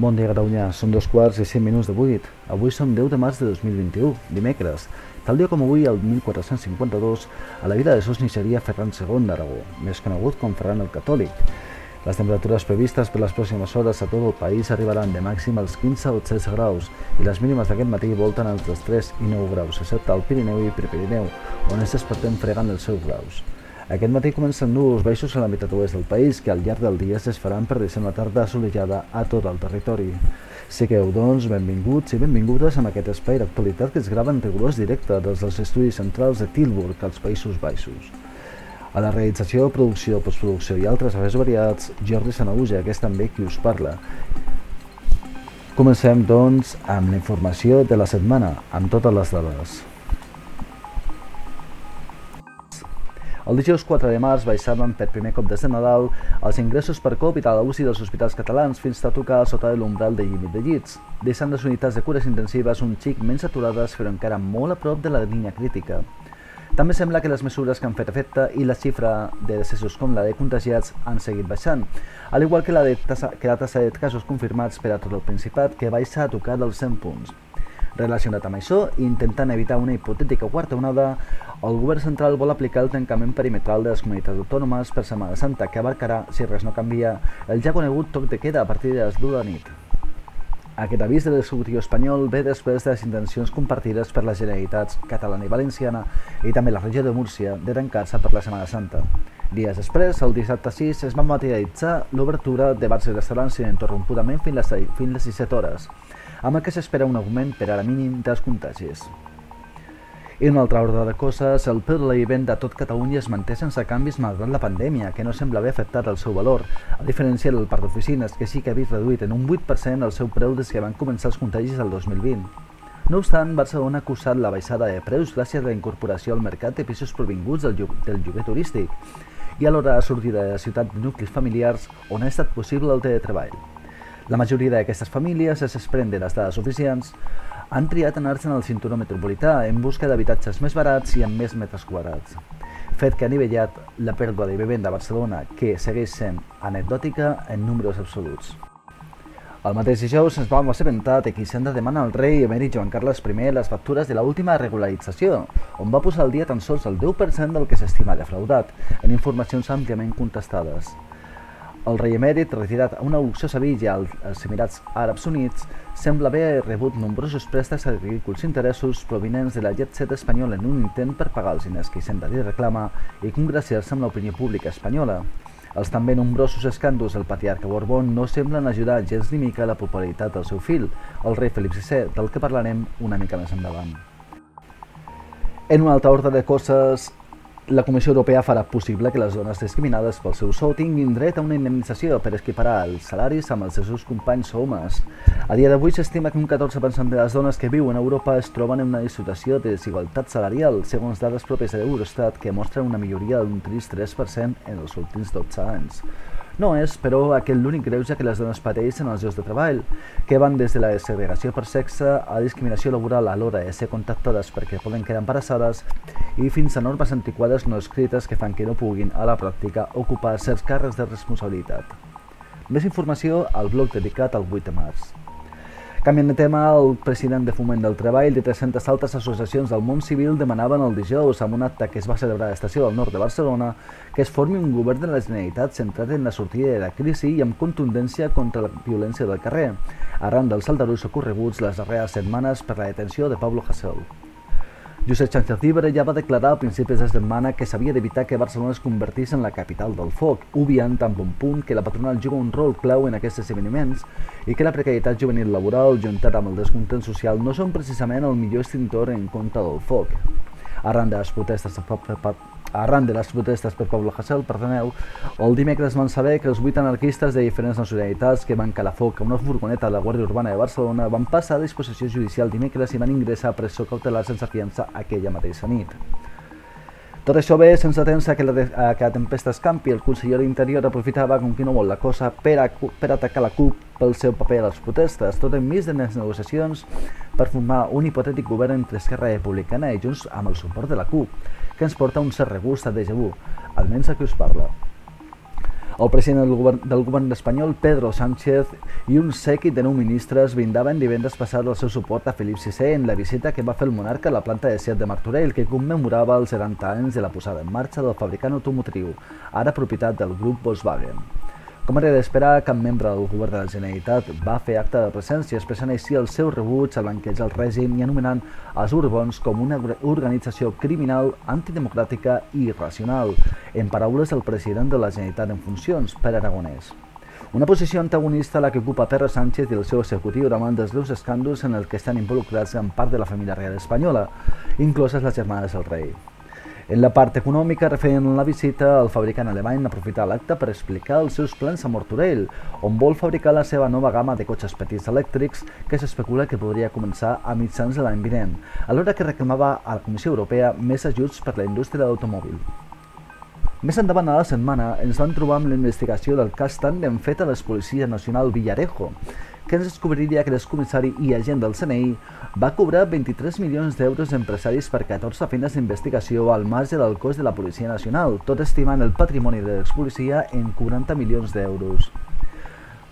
Bon dia, Catalunya. Són dos quarts i cinc minuts de vuit. Avui som 10 de març de 2021, dimecres. Tal dia com avui, el 1452, a la vida de Sos neixeria Ferran II d'Aragó, més conegut com Ferran el Catòlic. Les temperatures previstes per les pròximes hores a tot el país arribaran de màxim als 15 o 16 graus i les mínimes d'aquest matí volten els 3 i 9 graus, excepte al Pirineu i Prepirineu, on es despertem fregant els seus graus. Aquest matí comencen núvols baixos a la meitat oest del país que al llarg del dia es desfaran per deixar una tarda assolellada a tot el territori. Sigueu, doncs, benvinguts i benvingudes en aquest espai d'actualitat que es grava en rigorós directe des dels estudis centrals de Tilburg, als Països Baixos. A la realització, producció, postproducció i altres afers variats, Jordi Sanaúja, que és també qui us parla. Comencem, doncs, amb la informació de la setmana, amb totes les dades. El dijous 4 de març baixaven per primer cop des de Nadal els ingressos per Covid a l'UCI dels hospitals catalans fins a tocar sota l'umbral de límit de llits, deixant les unitats de cures intensives un xic menys saturades però encara molt a prop de la línia crítica. També sembla que les mesures que han fet efecte i la xifra de decessos com la de contagiats han seguit baixant, al igual que la, de tassa, que la tassa de casos confirmats per a tot el Principat, que baixa a tocar dels 100 punts. Relacionat amb això, intentant evitar una hipotètica quarta onada, el govern central vol aplicar el tancament perimetral de les comunitats autònomes per Setmana Santa, que abarcarà, si res no canvia, el ja conegut toc de queda a partir de les 2 de nit. Aquest avís de l'executiu espanyol ve després de les intencions compartides per les Generalitats catalana i valenciana i també la regió de Múrcia de tancar-se per la Setmana Santa. Dies després, el dissabte 6, es va materialitzar l'obertura de bars i restaurants ininterrompudament fins les, fins les 17 hores amb el que s'espera un augment per ara mínim dels contagis. I una altra ordre de coses, el preu de l'aliment de tot Catalunya es manté sense canvis malgrat la pandèmia, que no sembla haver afectat el seu valor, a diferència del parc d'oficines, que sí que ha vist reduït en un 8% el seu preu des que van començar els contagis el 2020. No obstant, Barcelona ha acusat la baixada de preus gràcies a la incorporació al mercat de pisos provinguts del, del lloguer turístic i alhora la sortida de la ciutat de nuclis familiars on ha estat possible el teletreball. La majoria d'aquestes famílies es desprèn de les dades suficients han triat anar-se en el cinturó metropolità en busca d'habitatges més barats i amb més metres quadrats, fet que ha nivellat la pèrdua de vivenda a Barcelona, que segueix sent anecdòtica en números absoluts. El mateix dijous ens vam assabentar que Hisenda demana al rei emèrit Joan Carles I les factures de l'última regularització, on va posar al dia tan sols el 10% del que s'estima defraudat, en informacions àmpliament contestades. El rei emèrit, retirat a una aucció a Sevilla als Emirats Àrabs Units, sembla haver rebut nombrosos préstecs a ridículs interessos provinents de la jet set espanyola en un intent per pagar els diners que Hisenda li reclama i congraciar-se amb l'opinió pública espanyola. Els també nombrosos escàndols del patriarca Borbón no semblen ajudar gens ni mica la popularitat del seu fill, el rei Felip VI, del que parlarem una mica més endavant. En una altra ordre de coses, la Comissió Europea farà possible que les dones discriminades pel seu sou tinguin dret a una indemnització per equiparar els salaris amb els seus companys homes. A dia d'avui s'estima que un 14% de les dones que viuen a Europa es troben en una situació de desigualtat salarial, segons dades pròpies de l'Eurostat que mostren una milloria d'un trist 3% en els últims 12 anys. No és, però, aquest l'únic greuge que les dones pateixen als llocs de treball, que van des de la segregació per sexe a discriminació laboral a l'hora de ser contactades perquè poden quedar embarassades i fins a normes antiquades no escrites que fan que no puguin, a la pràctica, ocupar certs càrrecs de responsabilitat. Més informació al blog dedicat al 8 de març. Canviant de tema, el president de Foment del Treball de 300 altres associacions del món civil demanaven el dijous amb un acte que es va celebrar a l'estació del nord de Barcelona que es formi un govern de la Generalitat centrat en la sortida de la crisi i amb contundència contra la violència del carrer, arran dels aldarulls ocorreguts les darreres setmanes per la detenció de Pablo Hasél. Josep Sánchez Llibre ja va declarar a principis de setmana que s'havia d'evitar que Barcelona es convertís en la capital del foc, obviant tan bon punt que la patronal juga un rol clau en aquests esdeveniments i que la precarietat juvenil laboral, juntat amb el descontent social, no són precisament el millor extintor en contra del foc. Arran de les protestes Arran de les protestes per Pablo Hasél, perdoneu, el dimecres van saber que els vuit anarquistes de diferents nacionalitats que van calar foc a una furgoneta de la Guàrdia Urbana de Barcelona van passar a disposició judicial dimecres i van ingressar a presó cautelar sense fiança aquella mateixa nit. Tot això ve sense tensa que la, de, que la tempesta escampi. El conseller d'Interior aprofitava com qui no vol la cosa per, a, per atacar la CUP pel seu paper a les protestes, tot enmig de les negociacions per formar un hipotètic govern entre Esquerra Republicana i Junts amb el suport de la CUP que ens porta un cert regust a déjà vu, almenys a qui us parla. El president del govern, del govern espanyol, Pedro Sánchez, i un sèquit de nou ministres brindaven divendres passat el seu suport a Felip VI en la visita que va fer el monarca a la planta de Seat de Martorell, que commemorava els 70 anys de la posada en marxa del fabricant automotriu, ara propietat del grup Volkswagen. Com era d'esperar, cap membre del govern de la Generalitat va fer acte de presència expressant així el seu rebuig a blanquejar el règim i anomenant els Urbons com una organització criminal, antidemocràtica i irracional, en paraules del president de la Generalitat en funcions, Per Aragonès. Una posició antagonista a la que ocupa Pedro Sánchez i el seu executiu davant dels greus escàndols en el que estan involucrats en part de la família real espanyola, incloses les germanes del rei. En la part econòmica, referent a la visita, el fabricant alemany aprofita l'acte per explicar els seus plans a Mortorell, on vol fabricar la seva nova gamma de cotxes petits elèctrics que s'especula que podria començar a mitjans de l'any vinent, alhora que reclamava a la Comissió Europea més ajuts per la indústria de l'automòbil. Més endavant a la setmana ens vam trobar amb la investigació del cas tan ben fet a l'expolicia nacional Villarejo, que ens descobriria que l'excomissari i agent del CNI va cobrar 23 milions d'euros empresaris per 14 feines d'investigació al marge del cos de la Policia Nacional, tot estimant el patrimoni de l'expolicia en 40 milions d'euros.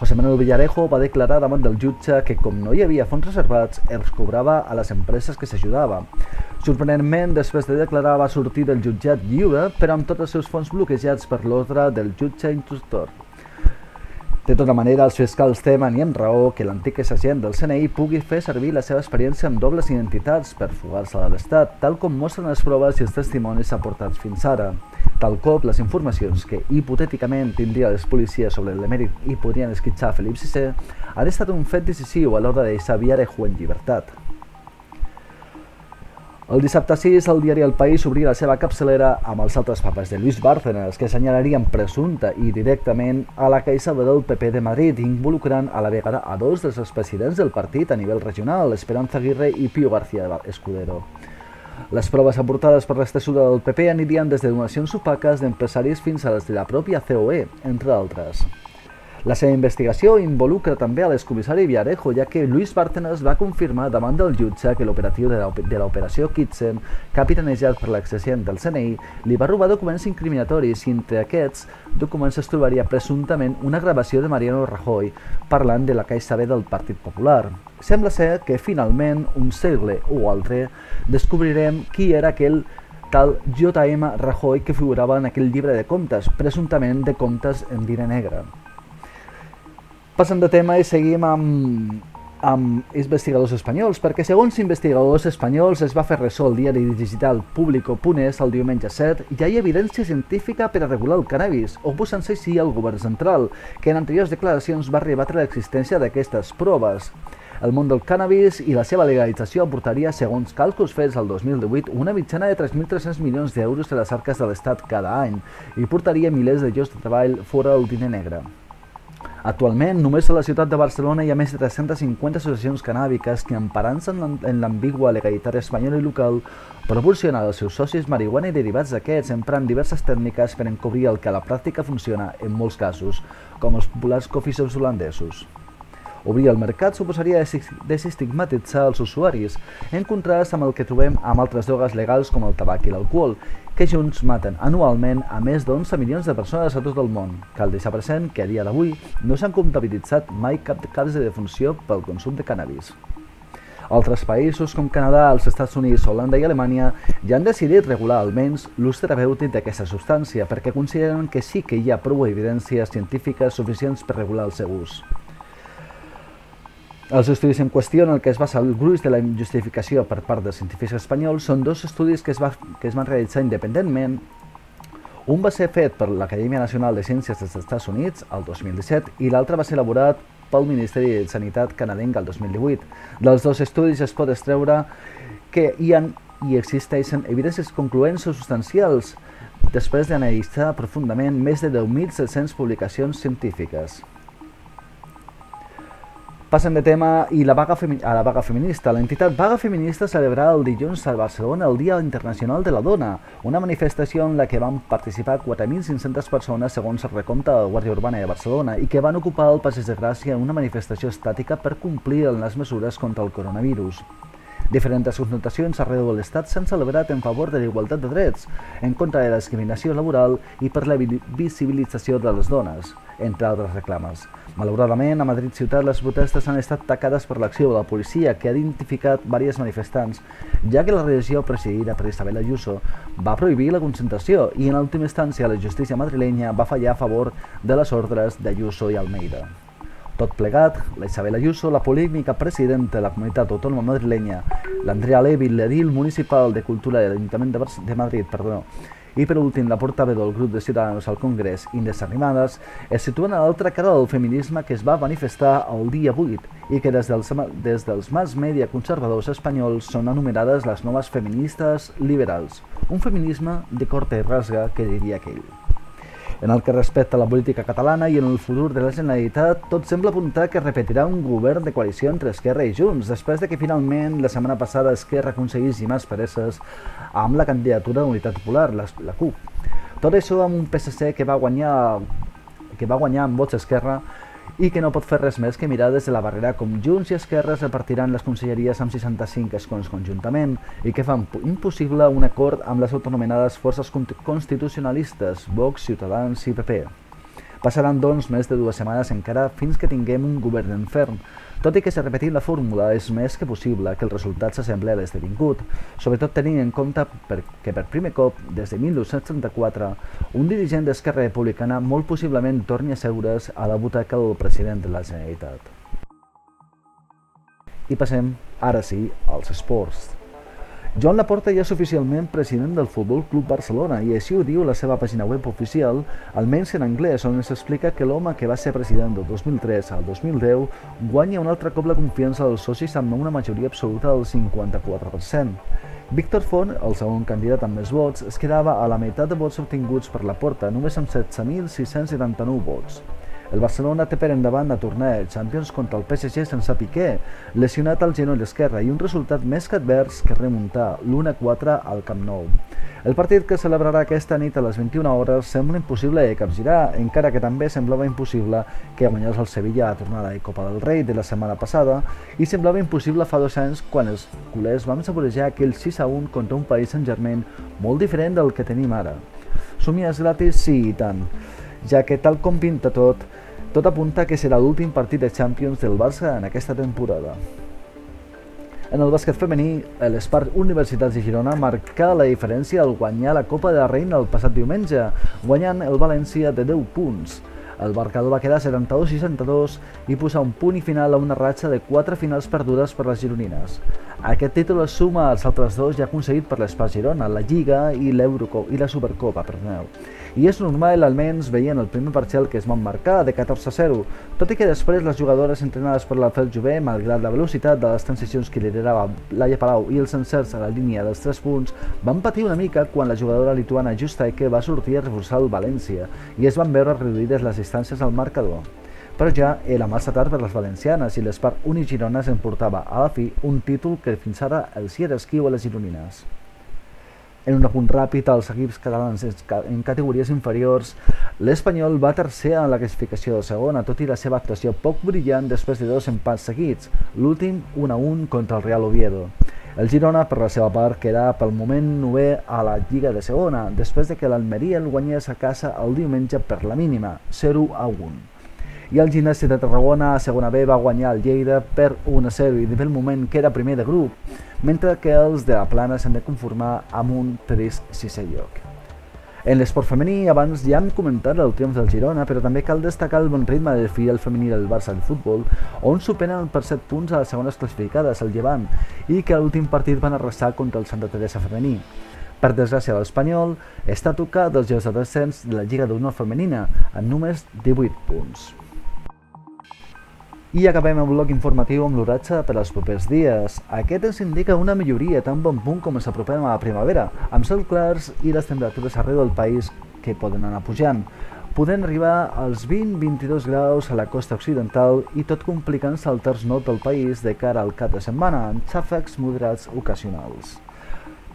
José Manuel Villarejo va declarar davant del jutge que com no hi havia fons reservats, els cobrava a les empreses que s'ajudava. Sorprenentment, després de declarar va sortir del jutjat lliure, però amb tots els seus fons bloquejats per l'ordre del jutge instructor. De tota manera, els fiscals temen i amb raó que l'antic agent del CNI pugui fer servir la seva experiència amb dobles identitats per fugar-se de l'Estat, tal com mostren les proves i els testimonis aportats fins ara. Tal cop, les informacions que hipotèticament tindria les policies sobre l'emèrit i podrien esquitxar Felip VI han estat un fet decisiu a l'hora de deixar Viarejo en llibertat. El dissabte 6, el diari El País obria la seva capçalera amb els altres papes de Luis Bárcenas, que assenyalarien presumpta i directament a la caixa del PP de Madrid, involucrant a la vegada a dos dels expresidents del partit a nivell regional, Esperanza Aguirre i Pío García Escudero. Les proves aportades per l'estessura del PP anirien des de donacions opaques d'empresaris fins a les de la pròpia COE, entre altres. La seva investigació involucra també a l'excomissari Viarejo, ja que Luis Bárcenas va confirmar davant del jutge que l'operatiu de l'operació Kitsen, capitanejat per l'exagent del CNI, li va robar documents incriminatoris i entre aquests documents es trobaria presumptament una gravació de Mariano Rajoy parlant de la Caixa B del Partit Popular. Sembla ser que finalment, un segle o altre, descobrirem qui era aquell tal J.M. Rajoy que figurava en aquell llibre de comptes, presumptament de comptes en diner negre. Passem de tema i seguim amb, amb investigadors espanyols, perquè segons investigadors espanyols es va fer ressò el diari digital Público.es el diumenge 7 i hi ha evidència científica per a regular el cannabis, oposant-se així al govern central, que en anteriors declaracions va rebatre l'existència d'aquestes proves. El món del cannabis i la seva legalització aportaria, segons càlculs fets al 2018, una mitjana de 3.300 milions d'euros a les arques de l'Estat cada any i portaria milers de llocs de treball fora del diner negre. Actualment, només a la ciutat de Barcelona hi ha més de 350 associacions canàbiques que, emparant-se en l'ambigua legalitat espanyola i local, proporcionen als seus socis marihuana i derivats d'aquests emprant diverses tècniques per encobrir el que a la pràctica funciona en molts casos, com els populars coffee shops holandesos. Obrir el mercat suposaria desestigmatitzar els usuaris, en contrast amb el que trobem amb altres drogues legals com el tabac i l'alcohol, que junts maten anualment a més d'11 milions de persones a tot el món. Cal deixar present que a dia d'avui no s'han comptabilitzat mai cap cas de defunció pel consum de cannabis. Altres països com Canadà, els Estats Units, Holanda i Alemanya ja han decidit regular almenys l'ús terapèutic d'aquesta substància perquè consideren que sí que hi ha prou evidències científiques suficients per regular el seu ús. Els estudis en qüestió en el que es basa el gruix de la justificació per part dels científics espanyols són dos estudis que es, va, que es van realitzar independentment. Un va ser fet per l'Acadèmia Nacional de Ciències dels Estats Units el 2017 i l'altre va ser elaborat pel Ministeri de Sanitat canadenc el 2018. Dels dos estudis es pot extreure que hi ha i existeixen evidències concloents o substancials després d'analitzar profundament més de 10.700 publicacions científiques. Passem de tema i la vaga a la vaga feminista. L'entitat Vaga Feminista celebrarà el dilluns a Barcelona el Dia Internacional de la Dona, una manifestació en la que van participar 4.500 persones segons el recompte de la Guàrdia Urbana de Barcelona i que van ocupar el Passeig de Gràcia en una manifestació estàtica per complir les mesures contra el coronavirus. Diferents confrontacions arreu de l'Estat s'han celebrat en favor de l'igualtat de drets, en contra de la discriminació laboral i per la visibilització de les dones, entre altres reclames. Malauradament, a Madrid ciutat les protestes han estat tacades per l'acció de la policia que ha identificat diversos manifestants, ja que la regió presidida per Isabel Ayuso va prohibir la concentració i en última instància la justícia madrilenya va fallar a favor de les ordres d'Ayuso i Almeida. Tot plegat, la Isabel Ayuso, la polímica presidenta de la comunitat autònoma madrilenya, l'Andrea Levy, l'edil municipal de Cultura de l'Ajuntament de, Madrid, perdó, i per últim, la portaveu del grup de Ciutadans al Congrés, Inés Arrimadas, es situen a l'altra cara del feminisme que es va manifestar el dia 8 i que des dels, des dels mass media conservadors espanyols són anomenades les noves feministes liberals. Un feminisme de corta i rasga, que diria aquell. En el que respecta a la política catalana i en el futur de la Generalitat, tot sembla apuntar que repetirà un govern de coalició entre Esquerra i Junts, després de que finalment la setmana passada Esquerra aconseguís més pereses amb la candidatura d'Unitat Popular, la, la CUP. Tot això amb un PSC que va guanyar que va guanyar amb vots Esquerra i que no pot fer res més que mirar des de la barrera com Junts i Esquerres repartiran les conselleries amb 65 escons conjuntament i que fan impossible un acord amb les autonomenades forces constitucionalistes, Vox, Ciutadans i PP. Passaran, doncs, més de dues setmanes encara fins que tinguem un govern enferm, tot i que si repetim la fórmula és més que possible que el resultat s'assembli a l'esdevingut, sobretot tenint en compte que per primer cop, des de 1934, un dirigent d'Esquerra Republicana molt possiblement torni a seure's a la butaca del president de la Generalitat. I passem, ara sí, als esports. Joan Laporta ja és oficialment president del Futbol Club Barcelona i així ho diu la seva pàgina web oficial, almenys en anglès, on s'explica que l'home que va ser president del 2003 al 2010 guanya un altre cop la confiança dels socis amb una majoria absoluta del 54%. Víctor Font, el segon candidat amb més vots, es quedava a la meitat de vots obtinguts per la porta, només amb 16.679 vots. El Barcelona té per endavant a tornar el Champions contra el PSG sense Piqué, lesionat al genoll esquerre i un resultat més que advers que remuntar l'1-4 al Camp Nou. El partit que celebrarà aquesta nit a les 21 hores sembla impossible de capgirar, encara que també semblava impossible que guanyés el Sevilla a tornada de Copa del Rei de la setmana passada i semblava impossible fa dos anys quan els culers vam saborejar aquell 6-1 contra un Paris Saint-Germain molt diferent del que tenim ara. Somies gratis? Sí, i tant ja que tal com pinta tot, tot apunta que serà l'últim partit de Champions del Barça en aquesta temporada. En el bàsquet femení, l'Espart Universitats de Girona marca la diferència al guanyar la Copa de la Reina el passat diumenge, guanyant el València de 10 punts. El marcador va quedar 72-62 i posar un punt i final a una ratxa de 4 finals perdudes per les gironines. Aquest títol es suma als altres dos ja aconseguit per l'Espart Girona, la Lliga i, i la Supercopa. Perdoneu i és normal almenys veient el primer parcial que es van marcar de 14-0, tot i que després les jugadores entrenades per l'Alfred Jové, malgrat la velocitat de les transicions que liderava Laia Palau i els encerts a la línia dels 3 punts, van patir una mica quan la jugadora lituana Justaike va sortir a reforçar el València i es van veure reduïdes les distàncies al marcador però ja era massa tard per les valencianes i l'Espart Unigirona s'emportava a la fi un títol que fins ara els hi era esquiu a les gironines. En un apunt ràpid als equips catalans en categories inferiors, l'Espanyol va tercer en la classificació de segona, tot i la seva actuació poc brillant després de dos empats seguits, l'últim 1-1 contra el Real Oviedo. El Girona, per la seva part, queda pel moment nové a la Lliga de Segona, després de que l'Almeria el guanyés a casa el diumenge per la mínima, 0-1 i el Gimnàstic de Tarragona a segona B va guanyar el Lleida per 1-0 i pel moment era primer de grup, mentre que els de la Plana s'han de conformar amb un trist sisè lloc. En l'esport femení, abans ja hem comentat el triomf del Girona, però també cal destacar el bon ritme del filial femení del Barça de futbol, on superen per 7 punts a les segones classificades, el Llevant, i que l'últim partit van arrasar contra el Santa Teresa femení. Per desgràcia de l'Espanyol, està tocat dels jocs de descens de la Lliga d'Honor femenina, amb només 18 punts. I acabem el bloc informatiu amb l'oratge per als propers dies. Aquest ens indica una milloria tan bon punt com ens apropem a la primavera, amb cel clars i les temperatures arreu del país que poden anar pujant. Podent arribar als 20-22 graus a la costa occidental i tot complicant-se al terç nord del país de cara al cap de setmana, amb xàfecs moderats ocasionals.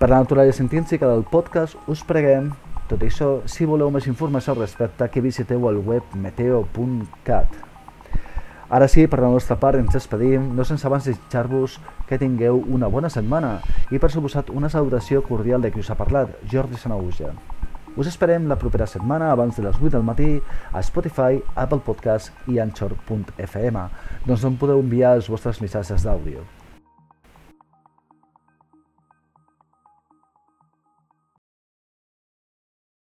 Per la naturalesa científica del podcast us preguem, tot això, si voleu més informació al respecte, que visiteu el web meteo.cat. Ara sí, per la nostra part ens despedim, no sense abans desitjar-vos que tingueu una bona setmana i per suposat una salutació cordial de qui us ha parlat, Jordi Sanauja. Us esperem la propera setmana abans de les 8 del matí a Spotify, Apple Podcast i Anchor.fm, doncs on podeu enviar els vostres missatges d'àudio.